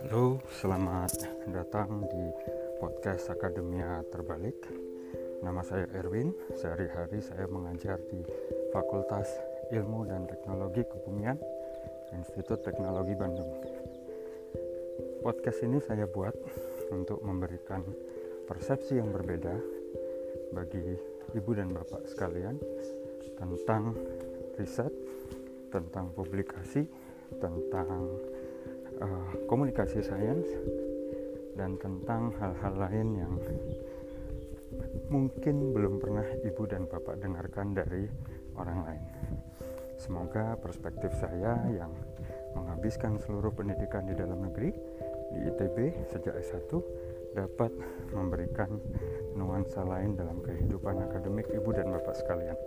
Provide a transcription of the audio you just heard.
Halo, selamat datang di podcast Akademia Terbalik. Nama saya Erwin. Sehari-hari saya mengajar di Fakultas Ilmu dan Teknologi Kebumian Institut Teknologi Bandung. Podcast ini saya buat untuk memberikan persepsi yang berbeda bagi ibu dan bapak sekalian tentang riset, tentang publikasi, tentang uh, komunikasi sains, dan tentang hal-hal lain yang mungkin belum pernah ibu dan bapak dengarkan dari orang lain. Semoga perspektif saya yang menghabiskan seluruh pendidikan di dalam negeri di ITB sejak S1 dapat memberikan nuansa lain dalam kehidupan akademik ibu dan bapak sekalian.